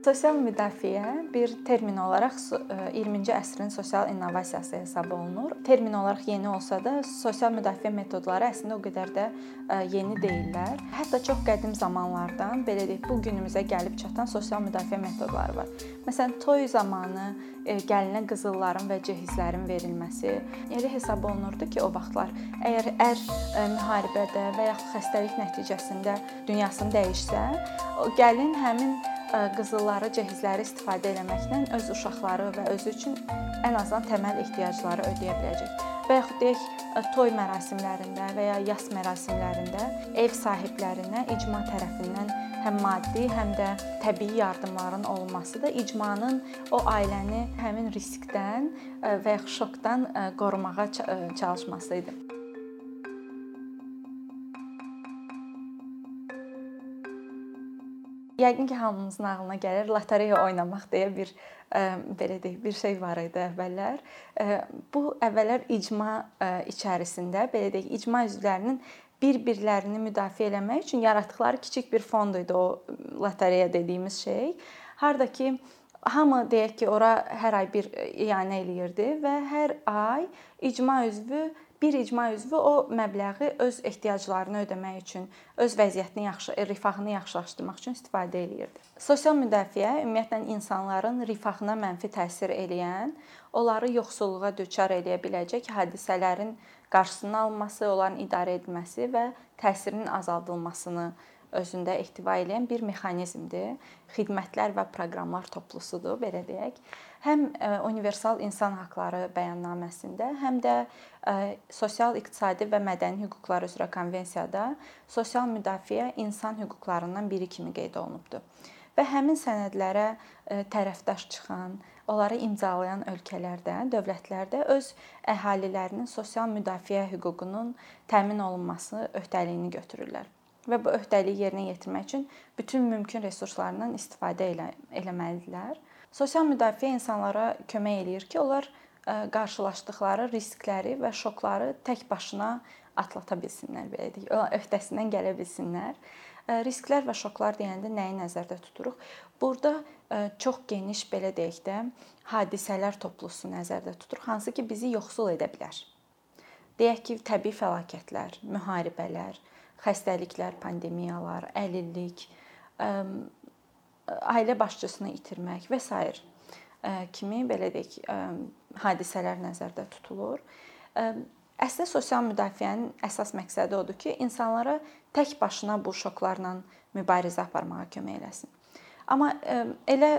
Sosial müdafiə bir termin olaraq 20-ci əsrin sosial innovasiyası hesab olunur. Termin olaraq yeni olsa da, sosial müdafiə metodları əslində o qədər də yeni deyillər. Hətta çox qədim zamanlardan, belə deyək, bu günümüzə gəlib çatan sosial müdafiə metodları var. Məsələn, toy zamanı gəlinə qızılların və cehizlərin verilməsi elə hesab olunurdu ki, o vaxtlar əgər ər müharibədə və yaxud xəstəlik nəticəsində dünyasını dəyişsə, gəlin həmin qızılları, cehizləri istifadə etməklə öz uşaqları və özü üçün ən azından təməl ehtiyacları ödəyə biləcək. Və yaxud deyək, toy mərasimlərində və ya yas mərasimlərində ev sahiblərinə icma tərəfindən həm maddi, həm də təbii yardımların olunması da icmanın o ailəni həmin riskdən və ya şokdan qorumağa çalışması idi. Yəqin ki, hamımızın ağlına gəlir lotereya oynamaq deyə bir belə deyək, bir şey var idi əvvəllər. Bu əvvəllər icma içərisində, belə deyək, icma üzvlərinin bir-birlərini müdafiə eləmək üçün yaratdıqları kiçik bir fond idi o lotereya dediyimiz şey. Harda ki, hamı deyək ki, ora hər ay bir iyanə eləyirdi və hər ay icma üzvü bir icma üzvü o məbləği öz ehtiyaclarını ödəmək üçün, öz vəziyyətini yaxşı, rifahını yaxşılaşdırmaq üçün istifadə eləyirdi. Sosial müdafiə ümumiyyətlə insanların rifahına mənfi təsir eləyən, onları yoxsulluğa düçar eləyə biləcək hadisələrin qarşısının alınması, onların idarə edilməsi və təsirinin azaldılmasını özündə ehtiva edən bir mexanizmdir. Xidmətlər və proqramlar toplusudur, belə deyək. Həm e, universal insan haqqları bəyannaməsində, həm də e, sosial, iqtisadi və mədəni hüquqlar üzrə konvensiyada sosial müdafiə insan hüquqlarından biri kimi qeyd olunubdur. Və həmin sənədlərə e, tərəfdaş çıxan, onları imzalayan ölkələrdə, dövlətlərdə öz əhalilərinin sosial müdafiə hüququnun təmin olunması öhdəliyini götürürlər və bu öhdəliyi yerinə yetirmək üçün bütün mümkün resurslarından istifadə elə eləməlidirlər. Sosial müdafiə insanlara kömək eləyir ki, onlar qarşılaşdıkları riskləri və şokları tək başına atlata bilsinlər, belə deyək. Onlar öhdəsindən gələ bilsinlər. Risklər və şoklar deyəndə nəyi nəzərdə tuturuq? Burada çox geniş belə deyək də hadisələr toplusu nəzərdə tuturuq, hansı ki bizi yoxsul edə bilər. Deyək ki, təbii fəlakətlər, müharibələr, xəstəliklər, pandemiyalar, əlillik, ailə başçısını itirmək və s. kimi belə deyək, hadisələr nəzərdə tutulur. Əslində sosial müdafiənin əsas məqsədi odur ki, insanlara tək başına bu şoklarla mübarizə aparmağa kömək eləsin. Amma elə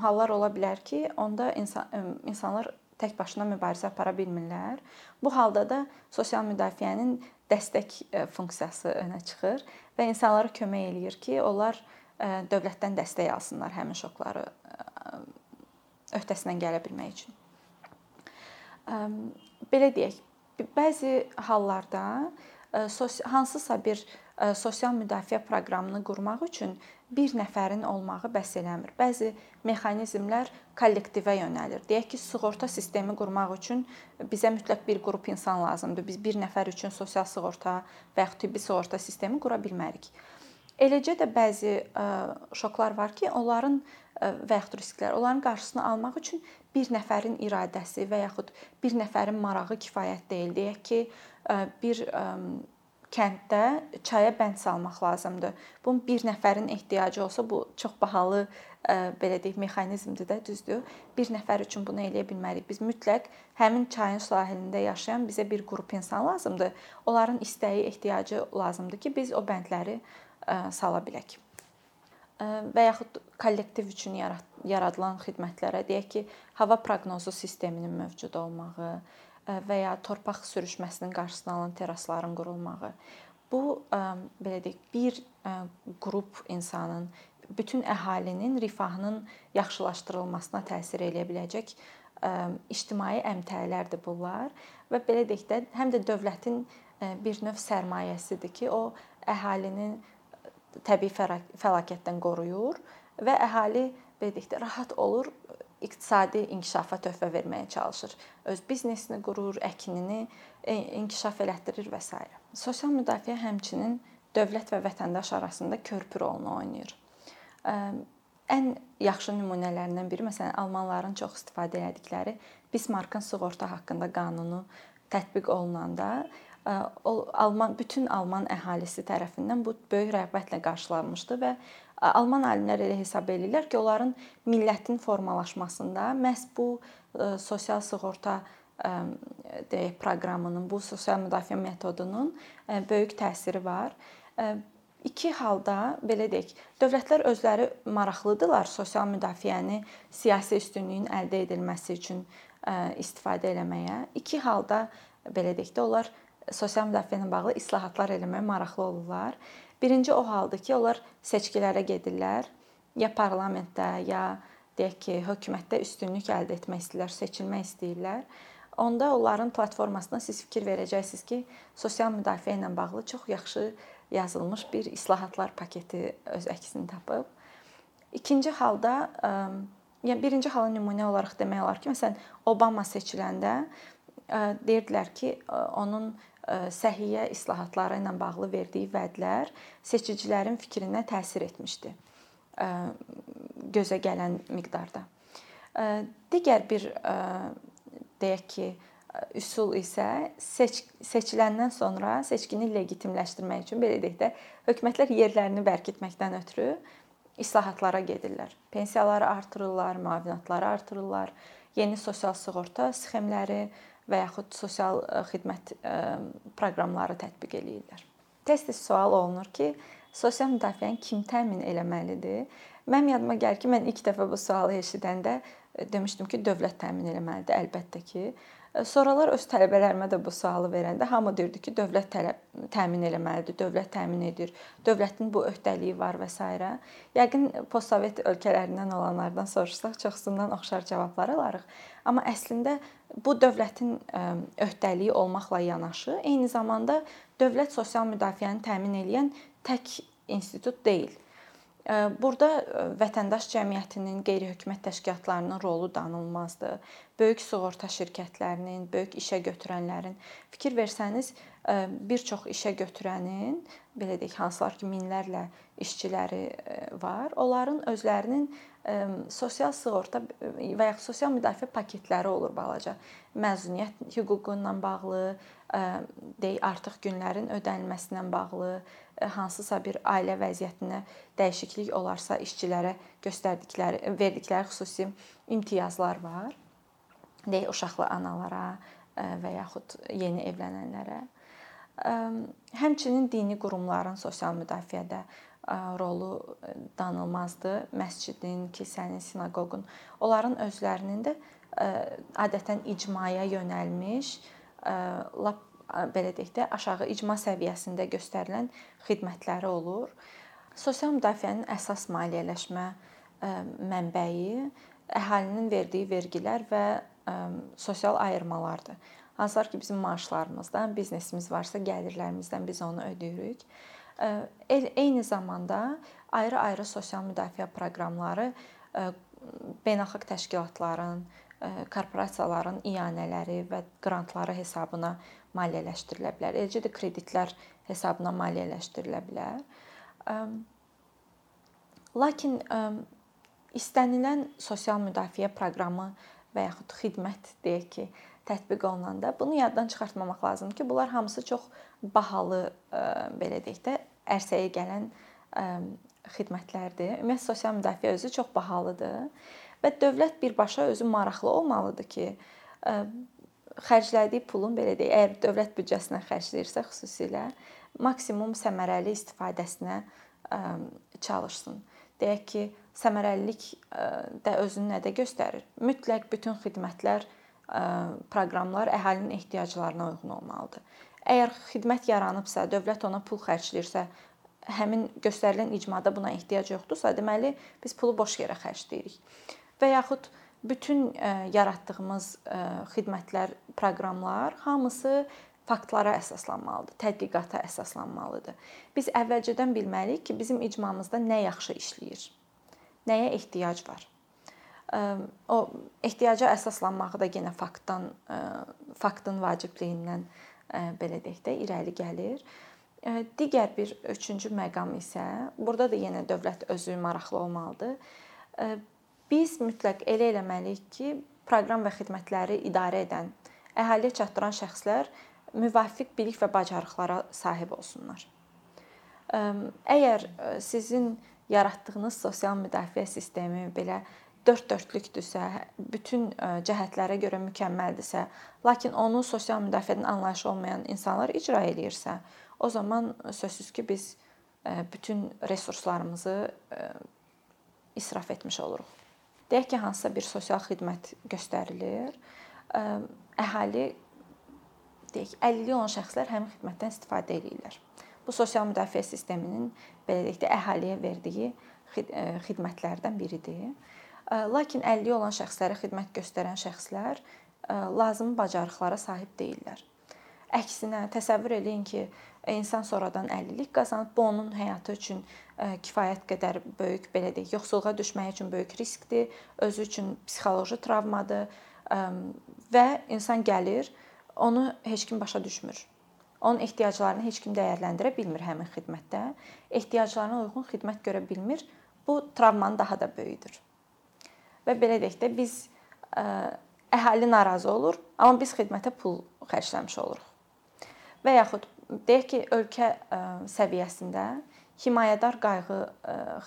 hallar ola bilər ki, onda insan insanlar tək başına mübarizə apara bilmirlər. Bu halda da sosial müdafiənin dəstək e, funksiyası önə çıxır və insanlara kömək eləyir ki, onlar e, dövlətdən dəstək alsınlar həmin şokları e, öhdəsindən gələ bilmək üçün. Belə deyək, bəzi hallarda hansısa bir sosial müdafiə proqramını qurmaq üçün bir nəfərin olmağı bəs eləmir. Bəzi mexanizmlər kollektivə yönəlir. Deyək ki, sığorta sistemi qurmaq üçün bizə mütləq bir qrup insan lazımdır. Biz bir nəfər üçün sosial sığorta və ya tibbi sığorta sistemi qura bilmərik. Eləcə də bəzi şoklar var ki, onların və yaxud risklər, onların qarşısını almaq üçün bir nəfərin iradəsi və yaxud bir nəfərin marağı kifayət deyil. Deyək ki, bir kənddə çaya bənd salmaq lazımdır. Bunun bir nəfərin ehtiyacı olsa bu çox bahalı belə deyək mexanizmdir də, düzdür? Bir nəfər üçün bunu eləyə bilmərik. Biz mütləq həmin çayın sahilində yaşayan bizə bir qrup insan lazımdır. Onların istəyi, ehtiyacı lazımdır ki, biz o bəndləri sala bilək. Və yaxud kollektiv üçün yaradılan xidmətlərə deyək ki, hava proqnozu sisteminin mövcud olmağı, və ya torpaq sürüşməsinin qarşısını alan terrasların qurulmağı. Bu belə deyək, bir qrup insanın, bütün əhalinin rifahının yaxşılaşdırılmasına təsir eləyə biləcək ictimai əmtəələrdir bunlar və belə deyək də həm də dövlətin bir növ sərmayəsidir ki, o əhalinin təbii fəlakətdən qoruyur və əhali belə deyək də rahat olur iqtisadi inkişafa töhfə verməyə çalışır. Öz biznesini qurur, əkinini e, inkişaf elətdirir və s. Sosial müdafiə həmçinin dövlət və vətəndaş arasında körpü rolunu oynayır. ən yaxşı nümunələrindən biri məsələn almanların çox istifadə etdikləri Bismarckın sığorta haqqında qanunu tətbiq olunanda o Alman bütün Alman əhalisi tərəfindən bu böyük rəğbətlə qarşılanmışdı və Alman alimlər elə hesab edirlər ki, onların millətin formalaşmasında məhz bu sosial sığorta deyək proqramının, bu sosial müdafiə metodunun böyük təsiri var. İki halda belə deyək, dövlətlər özləri maraqlıdırlar sosial müdafiəni siyasi üstünlüyün əldə edilməsi üçün istifadə eləməyə. İki halda belə deyək də onlar sosial müdafiə ilə bağlı islahatlar eləməyə maraqlı olurlar. Birinci o haldır ki, onlar seçkilərə gedirlər, ya parlamentdə, ya deyək ki, hökumətdə üstünlük əldə etmək istəyirlər, seçilmək istəyirlər. Onda onların platformasına siz fikir verəcəksiniz ki, sosial müdafiə ilə bağlı çox yaxşı yazılmış bir islahatlar paketi öz əksini tapıb. İkinci halda, yəni birinci halı nümunə olaraq demək olar ki, məsələn, Obama seçiləndə deyirdilər ki, onun səhiyyə islahatları ilə bağlı verdiyi vədlər seçicilərin fikrinə təsir etmişdi gözə gələn miqdarda. Digər bir deyək ki, üsul isə seç seçiləndən sonra seçkini legitimləşdirmək üçün belə deyək də hökumətlər yerlərini bərkitməkdən ötürü islahatlara gedirlər. Pensiyaları artırırlar, müavinətləri artırırlar, yeni sosial sığorta sxemləri və yaxud sosial xidmət proqramları tətbiq eləyirlər. Tez-tez sual olunur ki, sosial müdafiəni kim təmin eləməlidir? Mənim yadıma gəlir ki, mən ilk dəfə bu sualı eşidəndə demişdim ki, dövlət təmin eləməlidir, əlbəttə ki. Sonralar öz tələbələrimə də bu sualı verəndə hamı deyirdi ki, dövlət tələb təmin eləməlidir, dövlət təmin edir, dövlətin bu öhdəliyi var və s. Yəqin postsovet ölkələrindən olanlardan soruşsaq çoxsundan oxşar cavablar alarıq. Amma əslində bu dövlətin öhdəliyi olmaqla yanaşı, eyni zamanda dövlət sosial müdafiəni təmin edən tək institut deyil. Burada vətəndaş cəmiyyətinin, qeyri-hökumət təşkilatlarının rolu danılmazdır. Böyük sığorta şirkətlərinin, böyük işə götürənlərin fikir versəniz, bir çox işə götürənin, belə deyək, hansılar ki, minlərlə işçiləri var, onların özlərinin sosial sığorta və ya sosial müdafiə paketləri olur balaca. Məzuniyyət hüququ ilə bağlı, deyək, artıq günlərin ödənilməsi ilə bağlı, hansısa bir ailə vəziyyətinə dəyişiklik olarsa işçilərə göstərdikləri, verdikləri xüsusi imtiyazlar var. Deyək uşaqlı analara və yaxud yeni evlənənlərə. Həmçinin dini qurumların sosial müdafiədə rolu danılmazdır. Məscidin, kilsənin, sinaqoqun, onların özlərinin də adətən icmaya yönəlmiş lap belə deyək də, aşağı icma səviyyəsində göstərilən xidmətləri olur. Sosial müdafiənin əsas maliyyələşmə mənbəyi əhalinin verdiyi vergilər və sosial ayırmalardır. Hansılar ki, bizim maaşlarımızdan, biznesimiz varsa, gəlirlərimizdən biz onu ödəyirik. Eyni zamanda ayrı-ayrı sosial müdafiə proqramları beynəlxalq təşkilatların, korporasiyaların iyanələri və qrantları hesabına maliyyələşdirilə bilər. Eləcə də kreditlər hesabına maliyyələşdirilə bilər. Lakin istənilən sosial müdafiə proqramı və yaxud xidmət deyək ki, tətbiq olunanda bunu yaddan çıxartmamaq lazımdır ki, bunlar hamısı çox bahalı belə deyək də ərsəyə gələn xidmətlərdir. Ümumiyyətlə sosial müdafiə özü çox bahalıdır və dövlət birbaşa özü maraqlı olmalıdır ki, xərclədiyi pulun belə deyək, əgər dövlət büdcəsindən xərcləyirsə xüsusilə maksimum səmərəli istifadəsinə çalışsın. Deyək ki, səmərəlilik də özünü nədə göstərir? Mütləq bütün xidmətlər, proqramlar əhalinin ehtiyaclarına uyğun olmalıdır. Əgər xidmət yaranıbsa, dövlət ona pul xərcləyirsə, həmin göstərilən icmada buna ehtiyac yoxdursa, deməli biz pulu boş yerə xərcləyirik. Və yaxud bütün yaratdığımız xidmətlər, proqramlar hamısı faktlara əsaslanmalıdır, tədqiqata əsaslanmalıdır. Biz əvvəlcədən bilməliyik ki, bizim icmamızda nə yaxşı işləyir, nəyə ehtiyac var. O ehtiyaca əsaslanmağı da yenə faktdan, faktın vacibliyindən belə deyək də irəli gəlir. Digər bir üçüncü məqam isə burada da yenə dövlət özü maraqlı olmalıdır Biz mütləq elə eləməliyik ki, proqram və xidmətləri idarə edən, əhaliyə çatdıran şəxslər müvafiq bilik və bacarıqlara sahib olsunlar. Əgər sizin yaratdığınız sosial müdafiə sistemi belə dörd dördlükdürsə, bütün cəhətlərə görə mükəmməldirsə, lakin onu sosial müdafiədən anlayışı olmayan insanlar icra eləyirsə, o zaman sözsüz ki, biz bütün resurslarımızı israf etmiş oluruq. Deyək ki, hansısa bir sosial xidmət göstərilir. Əhali deyək 50 olan şəxslər həmin xidmətdən istifadə edirlər. Bu sosial müdafiə sisteminin belə deyək də əhaliyə verdiyi xidmətlərdən biridir. Lakin 50 olan şəxslərə xidmət göstərən şəxslər lazımi bacarıqlara sahib deyillər. Əksinə təsəvvür eləyin ki, insan sonradan əlillik qazanıb, bu onun həyatı üçün kifayət qədər böyük, belə deyək, yoxsulluğa düşməyi üçün böyük riskdir, özü üçün psixoloji travmadır və insan gəlir, onu heç kim başa düşmür. Onun ehtiyaclarını heç kim dəyərləndirə bilmir həmin xidmətdə. Ehtiyaclarına uyğun xidmət görə bilmir. Bu travmanın daha da böyüdür. Və belə deyək də biz əhali narazı olur, amma biz xidmətə pul xərcləmiş oluruq və yaxud deyək ki, ölkə səviyyəsində himayədar qayğı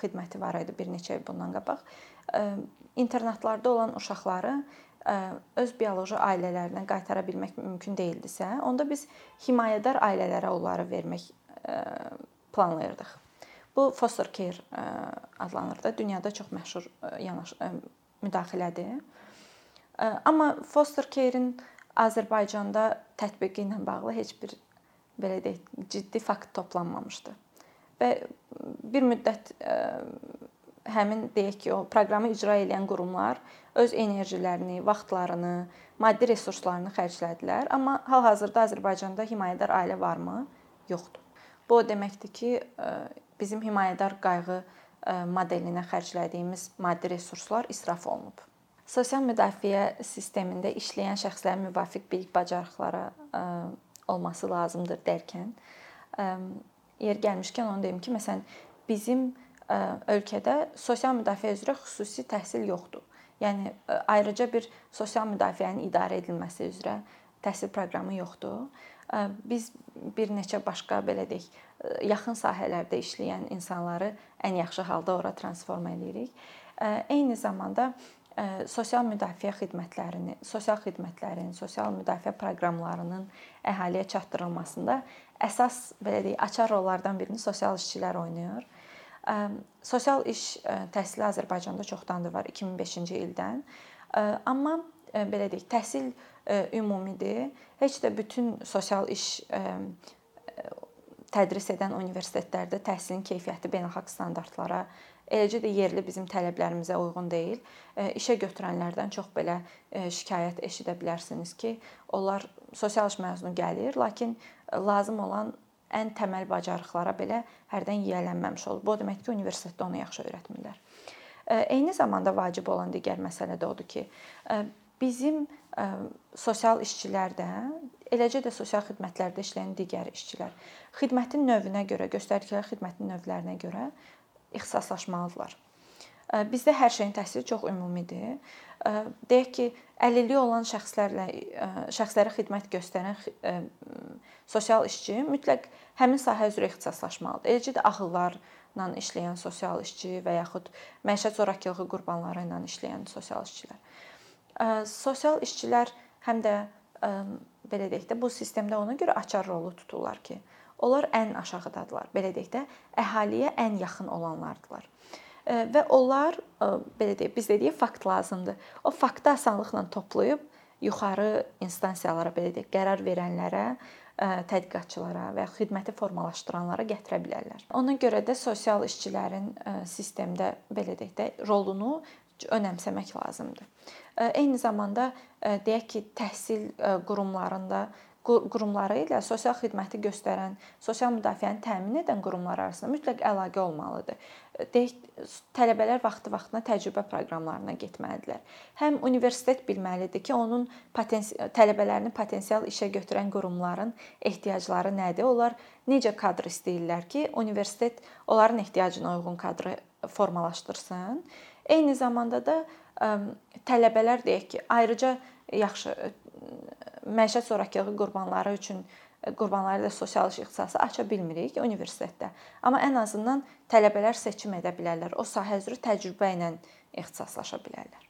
xidməti var idi bir neçə il bundan qabaq. İnternatlarda olan uşaqları öz bioloji ailələrinə qaytara bilmək mümkün deyildisə, onda biz himayədar ailələrə onları vermək planlayırdıq. Bu foster care adlanır da, dünyada çox məşhur yanaş müdaxilədir. Amma foster care-in Azərbaycanda tətbiqi ilə bağlı heç bir belə deyək, ciddi fakt toplanmamışdı. Və bir müddət e, həmin deyək ki, o proqramı icra edən qurumlar öz enerjilərini, vaxtlarını, maddi resurslarını xərclədilər, amma hal-hazırda Azərbaycanda himayədar ailə varmı? Yoxdur. Bu o deməkdir ki, e, bizim himayədar qayğı e, modelinə xərclədiyimiz maddi resurslar israf olunub. Sosial müdafiə sistemində işləyən şəxslərin müvafiq bilik bacarıqlara olması lazımdır dərkən yer gəlmişkən onu deyim ki, məsələn, bizim ölkədə sosial müdafiə üzrə xüsusi təhsil yoxdur. Yəni ayrıca bir sosial müdafiənin idarə edilməsi üzrə təhsil proqramı yoxdur. Biz bir neçə başqa belə deyək, yaxın sahələrdə işləyən insanları ən yaxşı halda ora transform eləyirik. Eyni zamanda sosial müdafiə xidmətlərini, sosial xidmətlərin, sosial müdafiə proqramlarının əhaliyə çatdırılmasında əsas belə deyək, açar rollardan birini sosial işçilər oynayır. Sosial iş təhsili Azərbaycanda çoxdandır var, 2005-ci ildən. Amma belə deyək, təhsil ümumidir. Heç də bütün sosial iş tədris edən universitetlərdə təhsilin keyfiyyəti beynəlxalq standartlara eləcə də yerli bizim tələblərimizə uyğun deyil. İşə götürənlərdən çox belə şikayət eşidə bilərsiniz ki, onlar sosial iş məzunu gəlir, lakin lazım olan ən təməl bacarıqlara belə hərdən yiyələnməmiş olur. Bu o deməkdir ki, universitetdə onu yaxşı öyrətmirlər. Eyni zamanda vacib olan digər məsələ də odur ki, bizim sosial işçilər də, eləcə də sosial xidmətlərdə işləyən digər işçilər xidmətin növünə görə, göstərdikləri xidmətin növlərinə görə ixtisaslaşmalıdırlar. Bizdə hər şeyin təhsili çox ümumidir. Deyək ki, əlilliyi olan şəxslərlə şəxslərə xidmət göstərən sosial işçi mütləq həmin sahə üzrə ixtisaslaşmalıdır. Eləcə də ağıllarla işləyən sosial işçi və yaxud məişət zorakılığı qurbanları ilə işləyən sosial işçilər. Sosial işçilər həm də belə deyək də bu sistemdə ona görə açar rolu tuturlar ki, Onlar ən aşağıdadılar. Belə deyək də, əhaliyə ən yaxın olanlardılar. Və onlar belə deyək, biz dedik fakt lazımdır. O faktı asanlıqla toplayıb yuxarı instansiyalara belə deyək, qərar verənlərə, tədqiqatçılara və ya xidməti formalaşdıranlara gətirə bilərlər. Ona görə də sosial işçilərin sistemdə belə deyək də rolunu önəmsəmək lazımdır. Eyni zamanda deyək ki, təhsil qurumlarında qurumları ilə sosial xidməti göstərən, sosial müdafiəni təmin edən qurumlar arasında mütləq əlaqə olmalıdır. Deyək, tələbələr vaxtı-vaxtına təcrübə proqramlarına getməlidirlər. Həm universitet bilməlidir ki, onun potensial tələbələrini potensial işə götürən qurumların ehtiyacları nədir? Onlar necə kadr istəyirlər ki, universitet onların ehtiyacına uyğun kadrı formalaşdırsın. Eyni zamanda da tələbələr deyək ki, ayrıca yaxşı məişət zorakılığı qurbanları üçün qurbanları ilə sosial ixtisası aça bilmirik universitetdə. Amma ən azından tələbələr seçim edə bilərlər. O sahə üzrə təcrübə ilə ixtisaslaşa bilərlər.